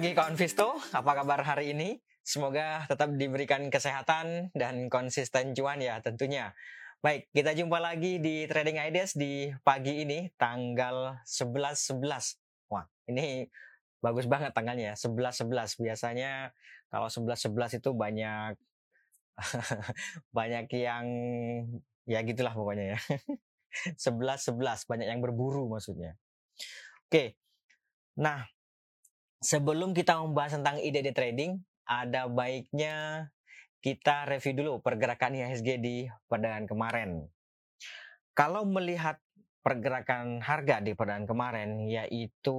pagi kawan Visto, apa kabar hari ini? Semoga tetap diberikan kesehatan dan konsisten cuan ya tentunya. Baik, kita jumpa lagi di Trading Ideas di pagi ini tanggal 11 11. Wah, ini bagus banget tanggalnya 11 11. Biasanya kalau 11 11 itu banyak banyak yang ya gitulah pokoknya ya. 11 11 banyak yang berburu maksudnya. Oke. Nah, sebelum kita membahas tentang ide di trading, ada baiknya kita review dulu pergerakan IHSG di perdagangan kemarin. Kalau melihat pergerakan harga di perdagangan kemarin yaitu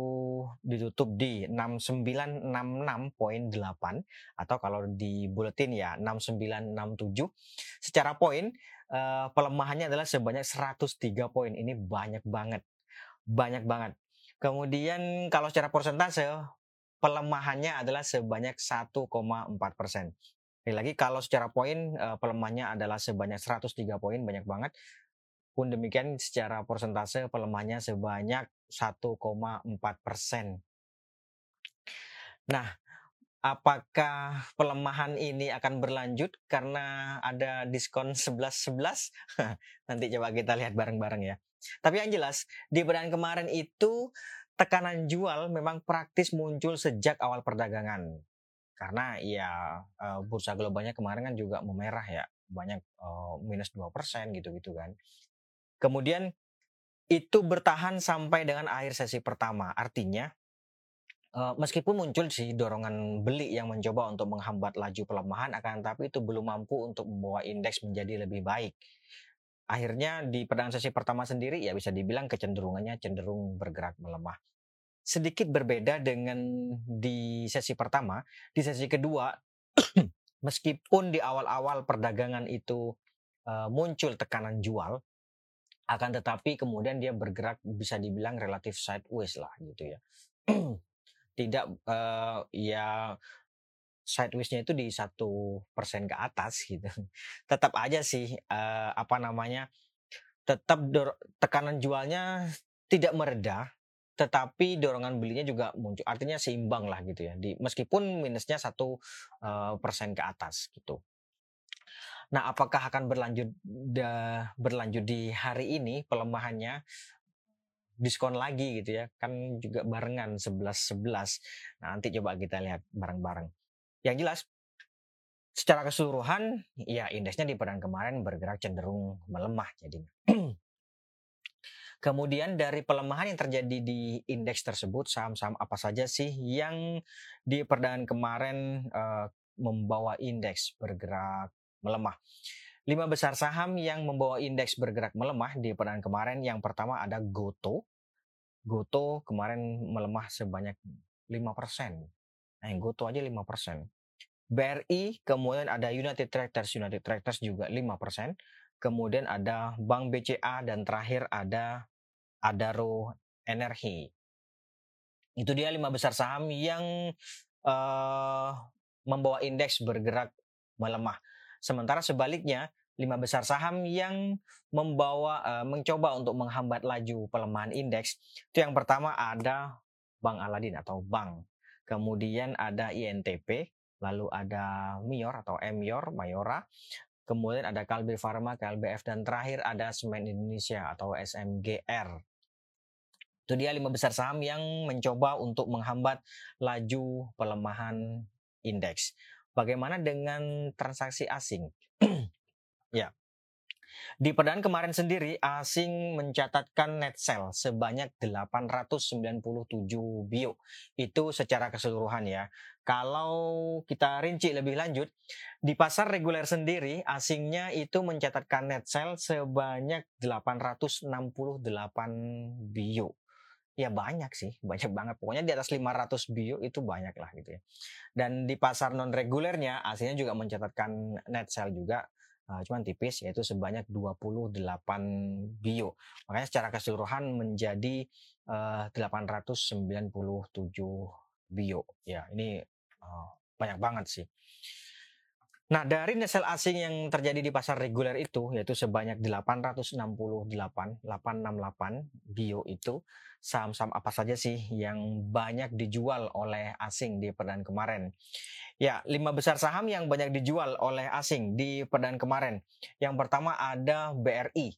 ditutup di 6966.8 atau kalau di buletin ya 6967 secara poin eh, pelemahannya adalah sebanyak 103 poin ini banyak banget banyak banget kemudian kalau secara persentase pelemahannya adalah sebanyak 1,4 persen. Lagi kalau secara poin uh, pelemahannya adalah sebanyak 103 poin banyak banget. Pun demikian secara persentase pelemahannya sebanyak 1,4 persen. Nah, apakah pelemahan ini akan berlanjut karena ada diskon 11-11? Nanti coba kita lihat bareng-bareng ya. Tapi yang jelas, di bulan kemarin itu tekanan jual memang praktis muncul sejak awal perdagangan. Karena ya eh, bursa globalnya kemarin kan juga memerah ya, banyak uh, minus 2% gitu-gitu kan. Kemudian itu bertahan sampai dengan akhir sesi pertama. Artinya uh, meskipun muncul sih dorongan beli yang mencoba untuk menghambat laju pelemahan akan tapi itu belum mampu untuk membawa indeks menjadi lebih baik akhirnya di perdagangan sesi pertama sendiri ya bisa dibilang kecenderungannya cenderung bergerak melemah sedikit berbeda dengan di sesi pertama. Di sesi kedua, meskipun di awal-awal perdagangan itu uh, muncul tekanan jual, akan tetapi kemudian dia bergerak bisa dibilang relatif sideways lah gitu ya. Tidak uh, ya sidewaysnya itu di satu persen ke atas gitu. Tetap aja sih uh, apa namanya, tetap tekanan jualnya tidak meredah tetapi dorongan belinya juga muncul. Artinya seimbang lah gitu ya. Di meskipun minusnya satu uh, persen ke atas gitu. Nah apakah akan berlanjut da, berlanjut di hari ini pelemahannya? Diskon lagi gitu ya. Kan juga barengan 11 11 nah nanti coba kita lihat bareng-bareng. Yang jelas secara keseluruhan ya indeksnya di perdagangan kemarin bergerak cenderung melemah jadi Kemudian dari pelemahan yang terjadi di indeks tersebut, saham-saham apa saja sih yang di perdagangan kemarin uh, membawa indeks bergerak melemah? Lima besar saham yang membawa indeks bergerak melemah di perdagangan kemarin, yang pertama ada Goto. Goto kemarin melemah sebanyak 5%. Nah, yang Goto aja 5%. BRI, kemudian ada United Tractors, United Tractors juga 5%. Kemudian ada Bank BCA dan terakhir ada Adaro Energi. Itu dia lima besar saham yang uh, membawa indeks bergerak melemah. Sementara sebaliknya, lima besar saham yang membawa uh, mencoba untuk menghambat laju pelemahan indeks. Itu yang pertama ada Bank Aladin atau Bank. Kemudian ada INTP, lalu ada Mior atau Emior, Mayora, kemudian ada Kalbe Pharma, KLBF, dan terakhir ada Semen Indonesia atau SMGR. Itu dia lima besar saham yang mencoba untuk menghambat laju pelemahan indeks. Bagaimana dengan transaksi asing? ya. Di perdagangan kemarin sendiri, asing mencatatkan net sell sebanyak 897 bio. Itu secara keseluruhan ya. Kalau kita rinci lebih lanjut, di pasar reguler sendiri, asingnya itu mencatatkan net sell sebanyak 868 bio ya banyak sih, banyak banget. Pokoknya di atas 500 bio itu banyak lah gitu ya. Dan di pasar non regulernya aslinya juga mencatatkan net sell juga uh, cuman tipis yaitu sebanyak 28 bio. Makanya secara keseluruhan menjadi uh, 897 bio. Ya, ini uh, banyak banget sih. Nah, dari net sell asing yang terjadi di pasar reguler itu yaitu sebanyak 868 868 bio itu saham-saham apa saja sih yang banyak dijual oleh asing di perdaan kemarin? Ya, lima besar saham yang banyak dijual oleh asing di perdaan kemarin. Yang pertama ada BRI.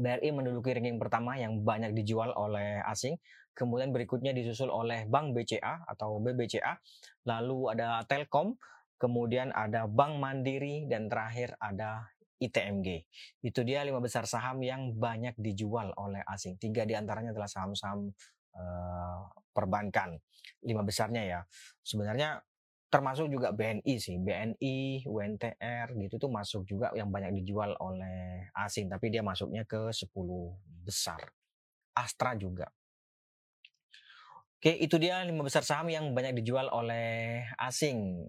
BRI menduduki ranking pertama yang banyak dijual oleh asing. Kemudian berikutnya disusul oleh Bank BCA atau BBCA. Lalu ada Telkom, kemudian ada Bank Mandiri, dan terakhir ada ITMG. Itu dia lima besar saham yang banyak dijual oleh asing. Tiga di antaranya adalah saham-saham uh, perbankan. Lima besarnya ya. Sebenarnya termasuk juga BNI sih. BNI, UNTR gitu tuh masuk juga yang banyak dijual oleh asing. Tapi dia masuknya ke 10 besar. Astra juga. Oke, itu dia lima besar saham yang banyak dijual oleh asing.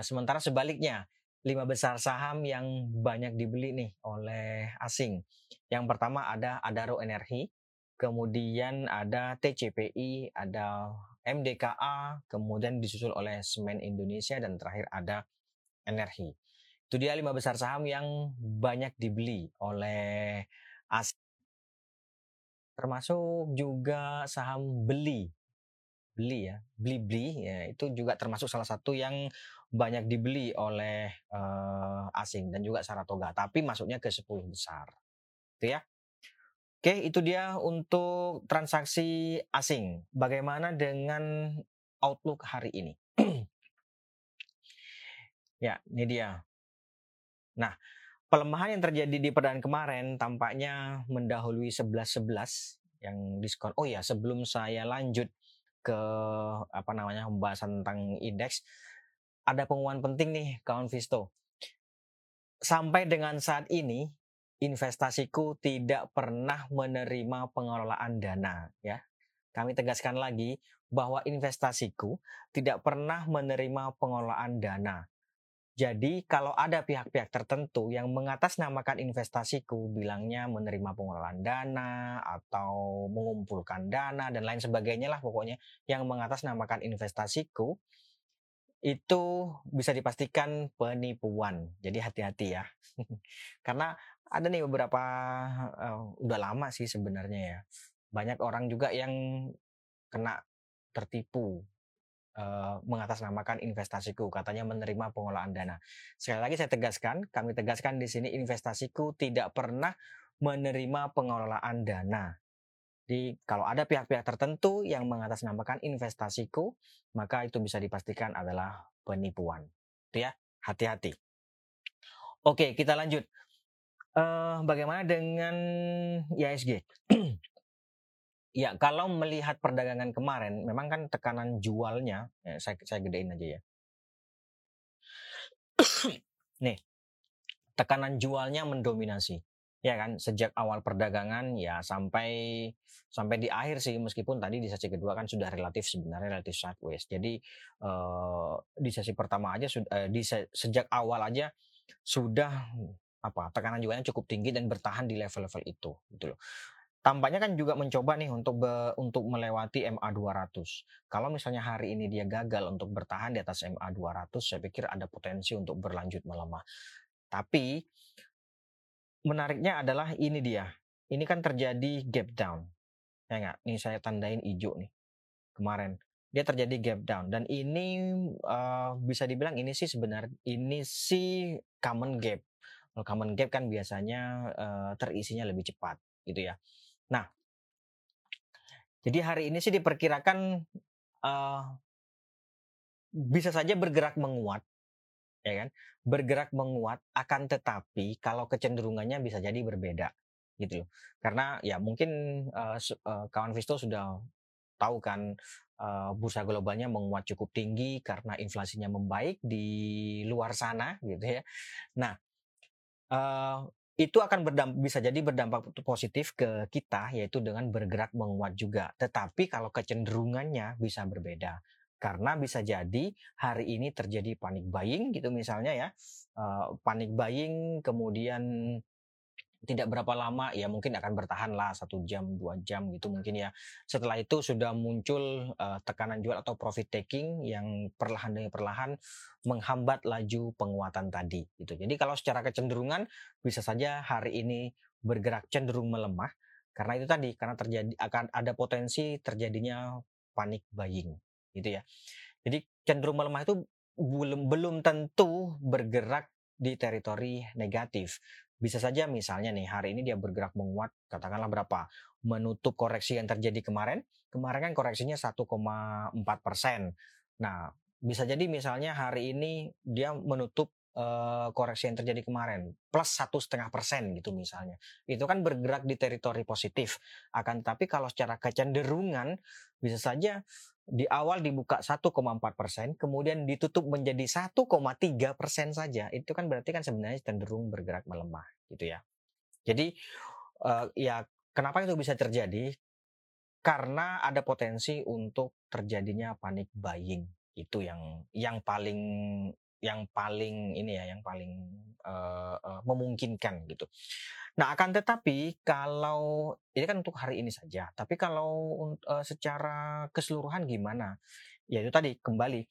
Sementara sebaliknya, lima besar saham yang banyak dibeli nih oleh asing. Yang pertama ada Adaro Energi, kemudian ada TCPI, ada MDKA, kemudian disusul oleh Semen Indonesia dan terakhir ada Energi. Itu dia lima besar saham yang banyak dibeli oleh asing. Termasuk juga saham beli beli ya, beli-beli ya itu juga termasuk salah satu yang banyak dibeli oleh uh, asing dan juga Saratoga, tapi masuknya ke 10 besar. Itu ya. Oke, itu dia untuk transaksi asing. Bagaimana dengan outlook hari ini? ya, ini dia. Nah, pelemahan yang terjadi di perdaan kemarin tampaknya mendahului 11-11 yang diskon. Oh ya, sebelum saya lanjut ke apa namanya pembahasan tentang indeks ada pengumuman penting nih kawan Visto. Sampai dengan saat ini investasiku tidak pernah menerima pengelolaan dana ya. Kami tegaskan lagi bahwa investasiku tidak pernah menerima pengelolaan dana. Jadi kalau ada pihak-pihak tertentu yang mengatasnamakan investasiku, bilangnya menerima pengelolaan dana atau mengumpulkan dana dan lain sebagainya lah pokoknya yang mengatasnamakan investasiku itu bisa dipastikan penipuan. Jadi hati-hati ya. Karena ada nih beberapa uh, udah lama sih sebenarnya ya. Banyak orang juga yang kena tertipu uh, mengatasnamakan investasiku, katanya menerima pengolahan dana. Sekali lagi saya tegaskan, kami tegaskan di sini investasiku tidak pernah menerima pengelolaan dana. Jadi kalau ada pihak-pihak tertentu yang mengatasnamakan investasiku, maka itu bisa dipastikan adalah penipuan. Itu ya, hati-hati. Oke, kita lanjut. Uh, bagaimana dengan ISG? Ya, kalau melihat perdagangan kemarin, memang kan tekanan jualnya, ya, saya saya gedein aja ya. Nih, tekanan jualnya mendominasi, ya kan? Sejak awal perdagangan ya sampai sampai di akhir sih, meskipun tadi di sesi kedua kan sudah relatif sebenarnya relatif sideways. Jadi eh, di sesi pertama aja sudah eh, di se, sejak awal aja sudah apa tekanan jualnya cukup tinggi dan bertahan di level-level itu, gitu loh tampaknya kan juga mencoba nih untuk be, untuk melewati MA 200. Kalau misalnya hari ini dia gagal untuk bertahan di atas MA 200, saya pikir ada potensi untuk berlanjut melemah. Tapi menariknya adalah ini dia. Ini kan terjadi gap down. Ya enggak? Nih saya tandain hijau nih. Kemarin dia terjadi gap down dan ini uh, bisa dibilang ini sih sebenarnya ini sih common gap. Kalau common gap kan biasanya uh, terisinya lebih cepat gitu ya. Nah, jadi hari ini sih diperkirakan uh, bisa saja bergerak menguat, ya kan? Bergerak menguat, akan tetapi kalau kecenderungannya bisa jadi berbeda, gitu loh. Karena ya mungkin uh, uh, kawan Visto sudah tahu kan uh, bursa globalnya menguat cukup tinggi karena inflasinya membaik di luar sana, gitu ya. Nah, uh, itu akan berdampak, bisa jadi berdampak positif ke kita yaitu dengan bergerak menguat juga. Tetapi kalau kecenderungannya bisa berbeda karena bisa jadi hari ini terjadi panik buying gitu misalnya ya uh, panik buying kemudian tidak berapa lama ya mungkin akan bertahan lah satu jam dua jam gitu mungkin ya. Setelah itu sudah muncul uh, tekanan jual atau profit taking yang perlahan demi perlahan menghambat laju penguatan tadi gitu. Jadi kalau secara kecenderungan bisa saja hari ini bergerak cenderung melemah karena itu tadi karena terjadi akan ada potensi terjadinya panik buying gitu ya. Jadi cenderung melemah itu belum belum tentu bergerak di teritori negatif bisa saja misalnya nih hari ini dia bergerak menguat katakanlah berapa menutup koreksi yang terjadi kemarin kemarin kan koreksinya 1,4 persen. Nah bisa jadi misalnya hari ini dia menutup uh, koreksi yang terjadi kemarin plus satu setengah persen gitu misalnya. Itu kan bergerak di teritori positif. Akan tapi kalau secara kecenderungan bisa saja di awal dibuka 1,4 persen, kemudian ditutup menjadi 1,3 persen saja, itu kan berarti kan sebenarnya cenderung bergerak melemah, gitu ya. Jadi uh, ya kenapa itu bisa terjadi? Karena ada potensi untuk terjadinya panic buying, itu yang yang paling yang paling ini ya, yang paling uh, uh, memungkinkan gitu. Nah, akan tetapi kalau ini kan untuk hari ini saja, tapi kalau uh, secara keseluruhan gimana? Ya itu tadi kembali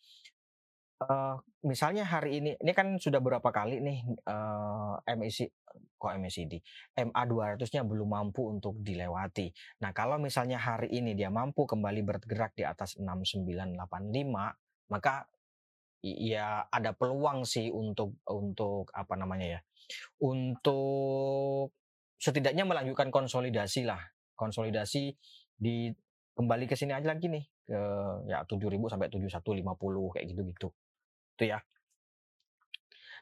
uh, misalnya hari ini ini kan sudah berapa kali nih uh, MAC kok MACD MA 200-nya belum mampu untuk dilewati. Nah, kalau misalnya hari ini dia mampu kembali bergerak di atas 6985, maka ya ada peluang sih untuk untuk apa namanya ya untuk setidaknya melanjutkan konsolidasi lah. Konsolidasi di kembali ke sini aja lagi nih ke ya 7000 sampai 7150 kayak gitu-gitu. Itu ya.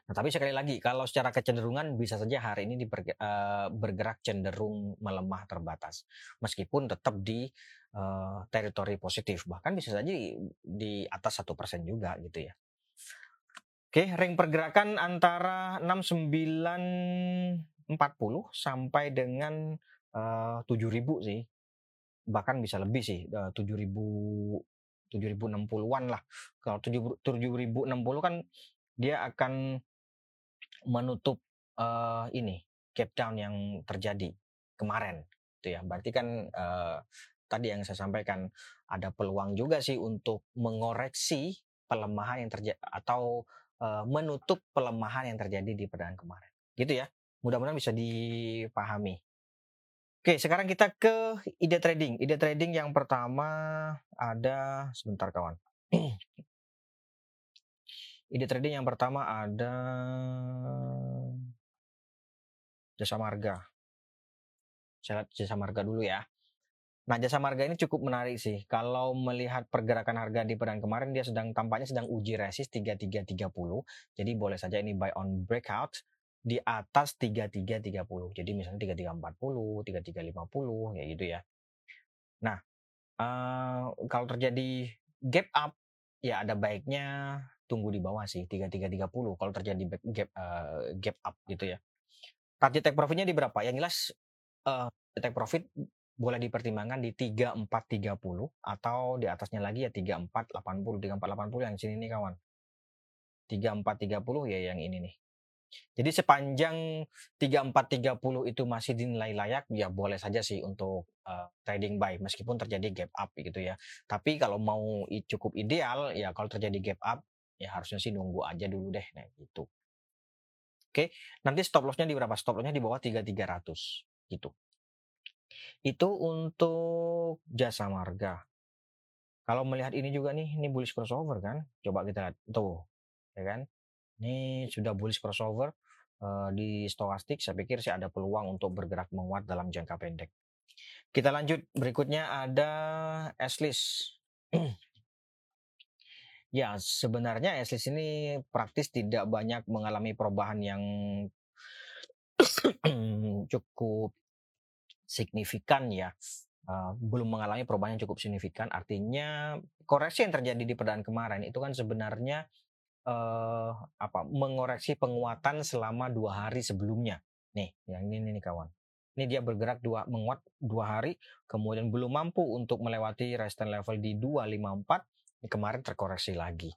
Nah, tapi sekali lagi, kalau secara kecenderungan bisa saja hari ini diberge- uh, bergerak cenderung melemah terbatas, meskipun tetap di uh, teritori positif, bahkan bisa saja di, di atas satu persen juga gitu ya. Oke, ring pergerakan antara 6940 sampai dengan uh, 7000 sih. Bahkan bisa lebih sih, uh, 7000 7060-an lah. Kalau 7060 kan dia akan menutup uh, ini gap down yang terjadi kemarin gitu ya. Berarti kan uh, tadi yang saya sampaikan ada peluang juga sih untuk mengoreksi pelemahan yang terjadi atau uh, menutup pelemahan yang terjadi di perdagangan kemarin. Gitu ya. Mudah-mudahan bisa dipahami. Oke, sekarang kita ke ide trading. Ide trading yang pertama ada sebentar kawan. ide trading yang pertama ada jasa marga. Saya lihat jasa marga dulu ya. Nah, jasa marga ini cukup menarik sih. Kalau melihat pergerakan harga di perdagangan kemarin, dia sedang tampaknya sedang uji resist 3330. Jadi boleh saja ini buy on breakout di atas 3330. Jadi misalnya 3340, 3350 kayak gitu ya. Nah, uh, kalau terjadi gap up ya ada baiknya tunggu di bawah sih 3330 kalau terjadi gap uh, gap up gitu ya. Target take profitnya di berapa? Yang jelas uh, take profit boleh dipertimbangkan di 3430 atau di atasnya lagi ya 3480 3480 yang sini nih kawan 3430 ya yang ini nih jadi sepanjang 3430 itu masih dinilai layak ya boleh saja sih untuk uh, trading buy meskipun terjadi gap up gitu ya tapi kalau mau cukup ideal ya kalau terjadi gap up ya harusnya sih nunggu aja dulu deh nah gitu Oke, nanti stop lossnya di berapa? Stop lossnya di bawah 3300 gitu. Itu untuk jasa marga. Kalau melihat ini juga nih, ini bullish crossover kan? Coba kita lihat tuh, ya kan? Ini sudah bullish crossover uh, di stokastik. Saya pikir sih ada peluang untuk bergerak menguat dalam jangka pendek. Kita lanjut berikutnya ada S-list. ya, sebenarnya S-list ini praktis tidak banyak mengalami perubahan yang cukup signifikan ya. Uh, belum mengalami perubahan yang cukup signifikan. Artinya koreksi yang terjadi di perdagangan kemarin itu kan sebenarnya uh, apa mengoreksi penguatan selama dua hari sebelumnya. Nih yang ini nih kawan. Ini dia bergerak dua menguat dua hari kemudian belum mampu untuk melewati resistance level di 254 ini kemarin terkoreksi lagi.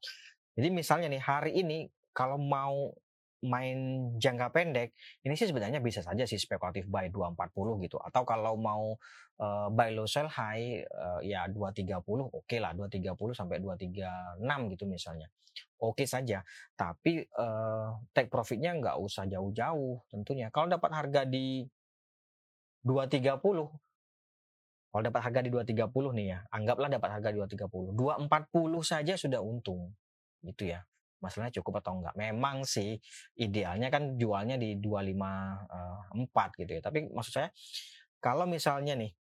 Jadi misalnya nih hari ini kalau mau main jangka pendek, ini sih sebenarnya bisa saja sih spekulatif buy 240 gitu. Atau kalau mau uh, buy low sell high uh, ya 230 oke okay lah 230 sampai 236 gitu misalnya. Oke okay saja. Tapi uh, take profitnya nggak usah jauh-jauh tentunya. Kalau dapat harga di 230 kalau dapat harga di 230 nih ya, anggaplah dapat harga di 230. 240 saja sudah untung. Gitu ya masalahnya cukup atau enggak. Memang sih idealnya kan jualnya di 254 uh, gitu ya. Tapi maksud saya kalau misalnya nih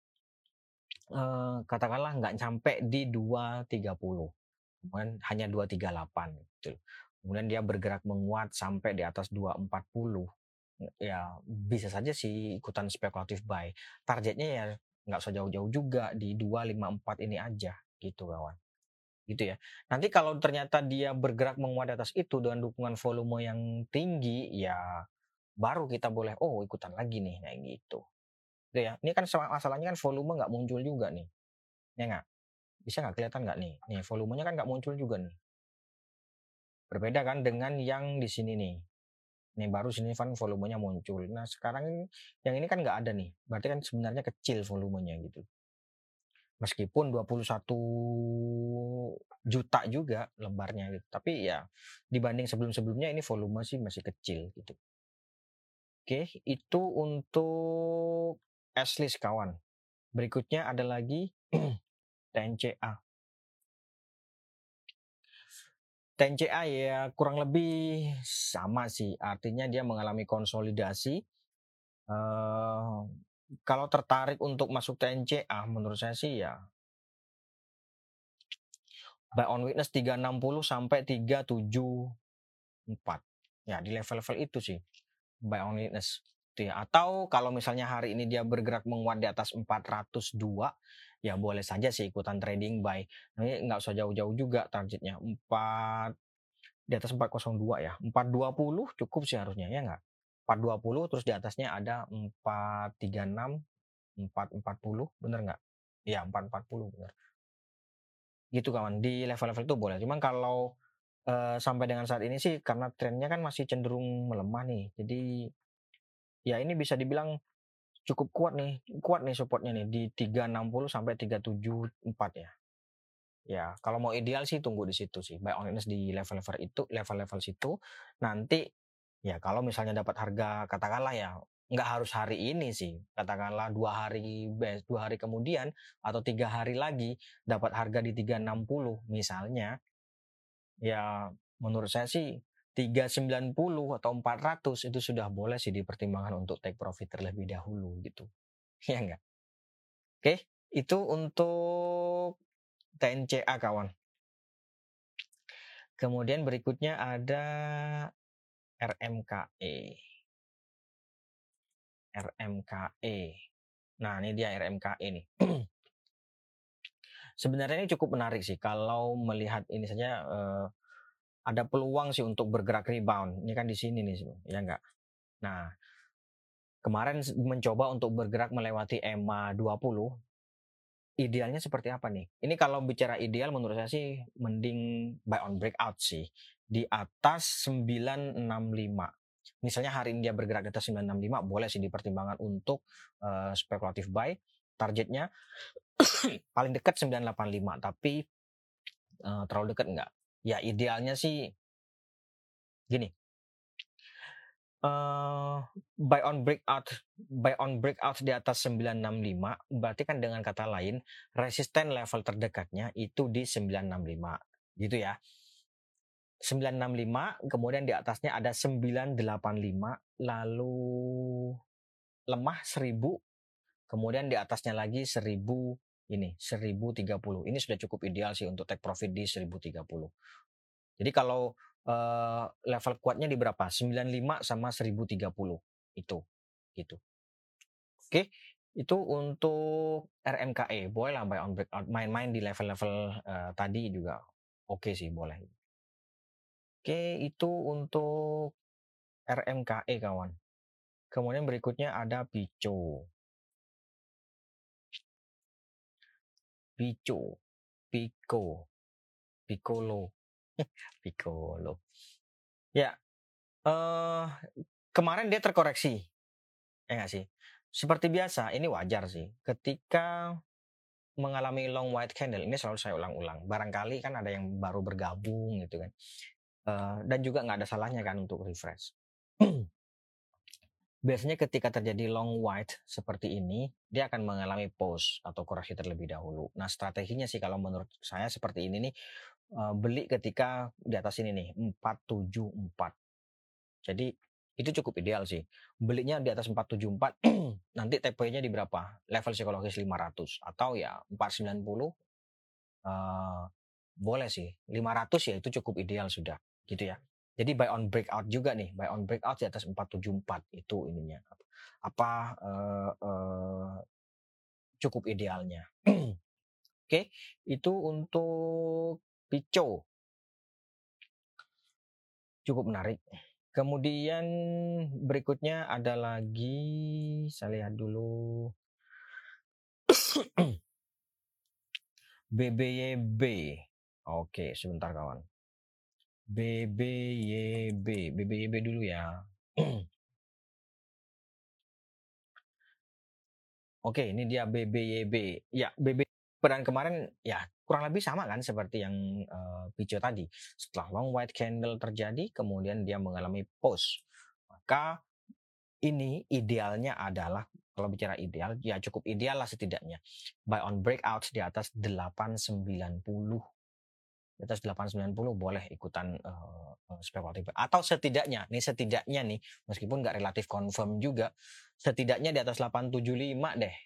uh, katakanlah nggak sampai di 230 kemudian hanya 238 gitu. Kemudian dia bergerak menguat sampai di atas 240 ya bisa saja sih ikutan spekulatif buy. Targetnya ya nggak usah jauh-jauh juga di 254 ini aja gitu kawan gitu ya. Nanti kalau ternyata dia bergerak menguat atas itu dengan dukungan volume yang tinggi, ya baru kita boleh oh ikutan lagi nih kayak gitu. Gitu ya. Ini kan masalahnya kan volume nggak muncul juga nih. Ya nggak? Bisa nggak kelihatan nggak nih? Nih volumenya kan nggak muncul juga nih. Berbeda kan dengan yang di sini nih. Nih baru sini kan volumenya muncul. Nah sekarang yang ini kan nggak ada nih. Berarti kan sebenarnya kecil volumenya gitu meskipun 21 juta juga lembarnya gitu. Tapi ya dibanding sebelum-sebelumnya ini volume sih masih kecil gitu. Oke, itu untuk S-list kawan. Berikutnya ada lagi TNCA. TNCA ya kurang lebih sama sih. Artinya dia mengalami konsolidasi. Uh, kalau tertarik untuk masuk TNCA menurut saya sih ya buy on witness 360 sampai 374 ya di level-level itu sih buy on witness ya. atau kalau misalnya hari ini dia bergerak menguat di atas 402 ya boleh saja sih ikutan trading buy ini nggak usah jauh-jauh juga targetnya. 4 di atas 402 ya 420 cukup sih harusnya ya nggak 420 terus di atasnya ada 436 440 bener nggak? Iya 440 bener. Gitu kawan di level-level itu boleh. Cuman kalau uh, sampai dengan saat ini sih karena trennya kan masih cenderung melemah nih. Jadi ya ini bisa dibilang cukup kuat nih, kuat nih supportnya nih di 360 sampai 374 ya. Ya, kalau mau ideal sih tunggu di situ sih. Buy on di level-level itu, level-level situ. Nanti Ya kalau misalnya dapat harga katakanlah ya nggak harus hari ini sih katakanlah dua hari dua hari kemudian atau tiga hari lagi dapat harga di 360 misalnya ya menurut saya sih 390 atau 400 itu sudah boleh sih dipertimbangkan untuk take profit terlebih dahulu gitu. Ya enggak oke itu untuk TNCA kawan. Kemudian berikutnya ada RMKE. RMKE. Nah, ini dia RMKE nih. Sebenarnya ini cukup menarik sih kalau melihat ini saja uh, ada peluang sih untuk bergerak rebound. Ini kan di sini nih, ya enggak? Nah, kemarin mencoba untuk bergerak melewati EMA 20 idealnya seperti apa nih? Ini kalau bicara ideal menurut saya sih mending buy on breakout sih di atas 965. Misalnya hari ini dia bergerak di atas 965 boleh sih dipertimbangkan untuk uh, spekulatif buy. Targetnya paling dekat 985 tapi uh, terlalu dekat enggak? Ya idealnya sih gini uh, buy on breakout buy on breakout di atas 965 berarti kan dengan kata lain resisten level terdekatnya itu di 965 gitu ya 965 kemudian di atasnya ada 985 lalu lemah 1000 kemudian di atasnya lagi 1000 ini 1030 ini sudah cukup ideal sih untuk take profit di 1030 jadi kalau uh, level kuatnya di berapa? 95 sama 1030 itu gitu. Oke, itu untuk RMKE boleh lah buy on breakout main-main di level-level uh, tadi juga oke sih boleh. Oke, itu untuk RMKE kawan. Kemudian berikutnya ada Pico. Pico, Pico, Piccolo. Piccolo. Ya, eh kemarin dia terkoreksi. Ya nggak sih? Seperti biasa, ini wajar sih. Ketika mengalami long white candle, ini selalu saya ulang-ulang. Barangkali kan ada yang baru bergabung gitu kan. Uh, dan juga nggak ada salahnya kan untuk refresh. Biasanya ketika terjadi long white seperti ini, dia akan mengalami pause atau koreksi terlebih dahulu. Nah strateginya sih kalau menurut saya seperti ini nih, uh, beli ketika di atas ini nih, 474. Jadi itu cukup ideal sih. Belinya di atas 474, nanti TP-nya di berapa? Level psikologis 500 atau ya 490 uh, eh, boleh sih. 500 ya itu cukup ideal sudah gitu ya. Jadi buy on breakout juga nih, buy on breakout di atas 474 itu ininya. Apa uh, uh, cukup idealnya. Oke, okay, itu untuk pico. Cukup menarik. Kemudian berikutnya ada lagi, saya lihat dulu. BBYB. Oke, sebentar kawan. BBYB, BBYB dulu ya. Oke, ini dia BBYB. Ya, BB peran kemarin ya kurang lebih sama kan seperti yang uh, video tadi. Setelah long white candle terjadi, kemudian dia mengalami pause. Maka ini idealnya adalah kalau bicara ideal, ya cukup ideal lah setidaknya. Buy on breakouts di atas 890 di atas 890 boleh ikutan uh, spekulatif atau setidaknya nih setidaknya nih meskipun nggak relatif confirm juga setidaknya di atas 875 deh.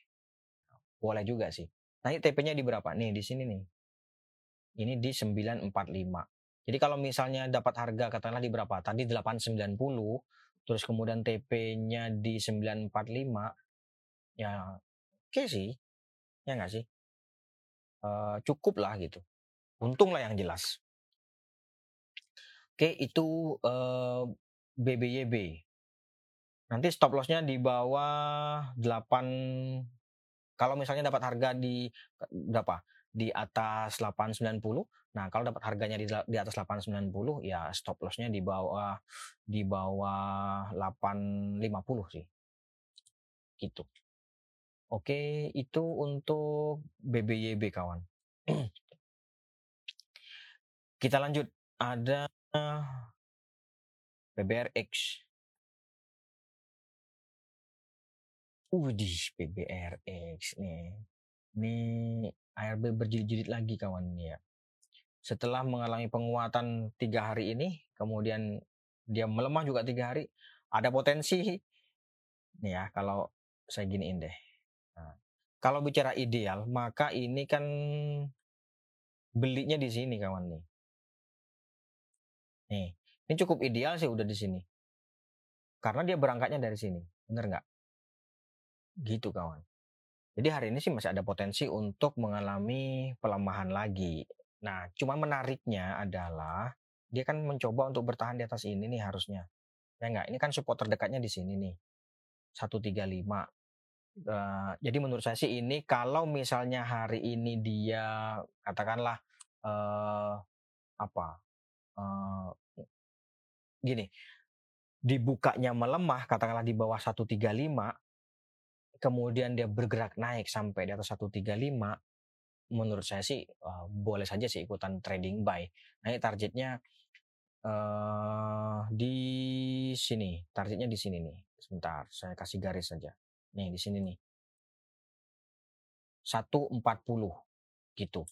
Boleh juga sih. Nanti TP-nya di berapa? Nih di sini nih. Ini di 945 jadi kalau misalnya dapat harga katakanlah di berapa? Tadi 890 terus kemudian TP-nya di 945 ya oke okay sih. Ya nggak sih? Uh, cukup lah gitu Untung lah yang jelas. Oke, itu uh, BBYB. Nanti stop lossnya di bawah 8 kalau misalnya dapat harga di berapa? Di atas 890. Nah, kalau dapat harganya di, di atas 890 ya stop lossnya di bawah di bawah 850 sih. Gitu. Oke, itu untuk BBYB kawan. Kita lanjut. Ada PBRX. Udih, PBRX nih. Ini ARB berjilid-jilid lagi kawan ya. Setelah mengalami penguatan tiga hari ini, kemudian dia melemah juga tiga hari, ada potensi nih ya kalau saya giniin deh. Nah, kalau bicara ideal, maka ini kan belinya di sini kawan nih. Nih, ini cukup ideal sih udah di sini. Karena dia berangkatnya dari sini, bener nggak? Gitu kawan. Jadi hari ini sih masih ada potensi untuk mengalami pelemahan lagi. Nah, cuma menariknya adalah dia kan mencoba untuk bertahan di atas ini nih harusnya. Ya nggak? Ini kan support terdekatnya di sini nih. 135. Uh, jadi menurut saya sih ini kalau misalnya hari ini dia katakanlah uh, apa gini, dibukanya melemah, katakanlah di bawah 135, kemudian dia bergerak naik sampai di atas 135, menurut saya sih uh, boleh saja sih ikutan trading buy. Nah targetnya uh, di sini, targetnya di sini nih. Sebentar, saya kasih garis saja. Nih di sini nih. 140 gitu.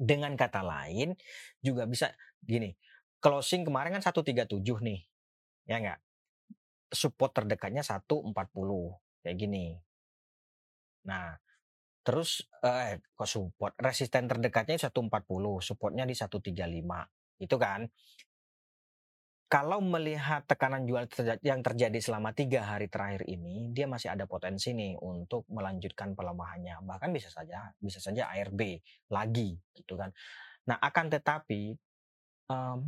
Dengan kata lain juga bisa gini, closing kemarin kan 137 nih. Ya enggak? Support terdekatnya 140 kayak gini. Nah, terus eh kok support resisten terdekatnya 140, supportnya di 135. Itu kan. Kalau melihat tekanan jual yang terjadi selama tiga hari terakhir ini, dia masih ada potensi nih untuk melanjutkan pelemahannya. Bahkan bisa saja, bisa saja ARB lagi, gitu kan. Nah, akan tetapi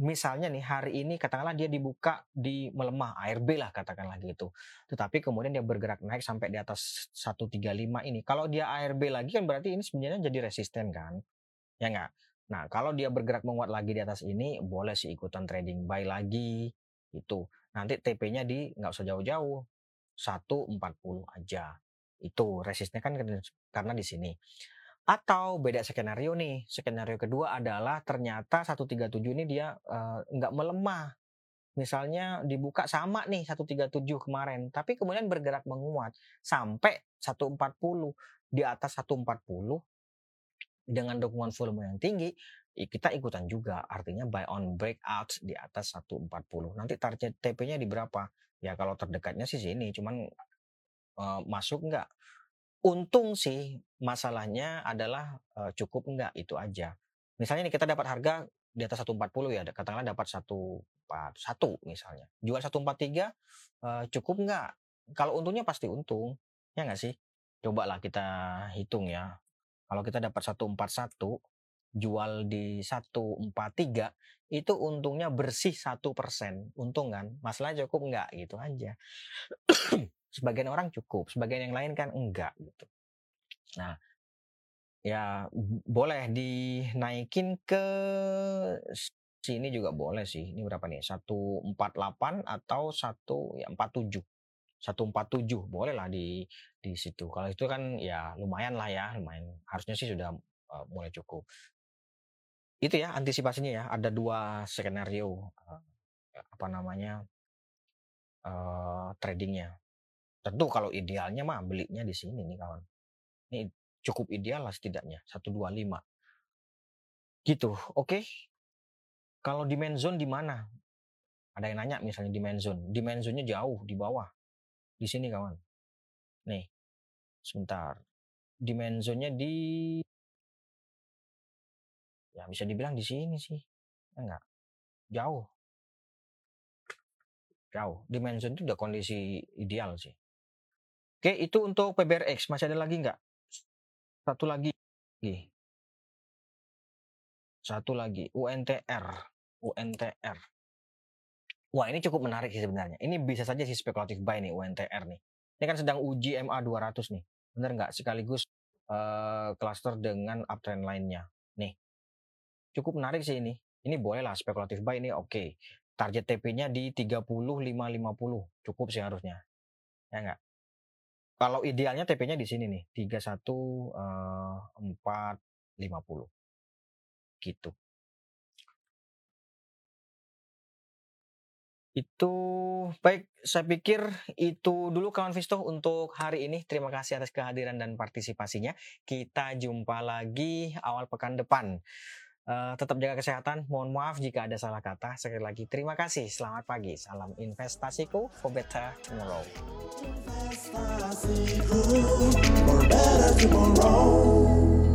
misalnya nih hari ini katakanlah dia dibuka di melemah ARB lah katakanlah gitu. Tetapi kemudian dia bergerak naik sampai di atas 135 ini. Kalau dia ARB lagi kan berarti ini sebenarnya jadi resisten kan? Ya enggak? Nah, kalau dia bergerak menguat lagi di atas ini boleh sih ikutan trading buy lagi itu. nanti TP-nya di nggak usah jauh-jauh 140 aja itu resistnya kan karena di sini atau beda skenario nih skenario kedua adalah ternyata 137 ini dia uh, nggak melemah. Misalnya dibuka sama nih 137 kemarin tapi kemudian bergerak menguat sampai 140 di atas 140 dengan dukungan volume yang tinggi kita ikutan juga. Artinya buy on breakout di atas 140 nanti target TP-nya di berapa? Ya kalau terdekatnya sih sini cuman uh, masuk nggak untung sih masalahnya adalah uh, cukup nggak itu aja. Misalnya nih kita dapat harga di atas 140 ya katakanlah dapat 141 misalnya. Jual 143 uh, cukup nggak kalau untungnya pasti untung ya nggak sih? Coba lah kita hitung ya. Kalau kita dapat 141 jual di 143 itu untungnya bersih satu persen. Untung kan? Masalah cukup nggak gitu aja sebagian orang cukup sebagian yang lain kan enggak gitu. Nah ya boleh dinaikin ke sini juga boleh sih ini berapa nih 148 atau 1 ya 47 147 boleh lah di di situ. Kalau itu kan ya lumayan lah ya lumayan. Harusnya sih sudah uh, mulai cukup. Itu ya antisipasinya ya ada dua skenario uh, apa namanya uh, tradingnya Tentu kalau idealnya mah belinya di sini nih kawan. Ini cukup ideal lah setidaknya 125. Gitu, oke. Okay. Kalau demand zone di mana? Ada yang nanya misalnya demand zone. Demand zone-nya jauh di bawah. Di sini kawan. Nih. Sebentar. Demand zone-nya di ya bisa dibilang di sini sih. Enggak. Jauh. Jauh. Demand zone itu udah kondisi ideal sih. Oke, itu untuk PBRX. Masih ada lagi nggak? Satu lagi. Satu lagi. UNTR. UNTR. Wah, ini cukup menarik sih sebenarnya. Ini bisa saja sih spekulatif buy nih UNTR nih. Ini kan sedang uji MA 200 nih. Bener nggak? Sekaligus uh, cluster dengan uptrend lainnya. Nih. Cukup menarik sih ini. Ini boleh lah spekulatif buy ini oke. Okay. Target TP-nya di 35.550. Cukup sih harusnya. Ya nggak? Kalau idealnya TP-nya di sini nih, 31450. Gitu. Itu baik, saya pikir itu dulu kawan Visto untuk hari ini. Terima kasih atas kehadiran dan partisipasinya. Kita jumpa lagi awal pekan depan. Uh, tetap jaga kesehatan. Mohon maaf jika ada salah kata. Sekali lagi terima kasih. Selamat pagi. Salam investasiku for better tomorrow. Tomorrow.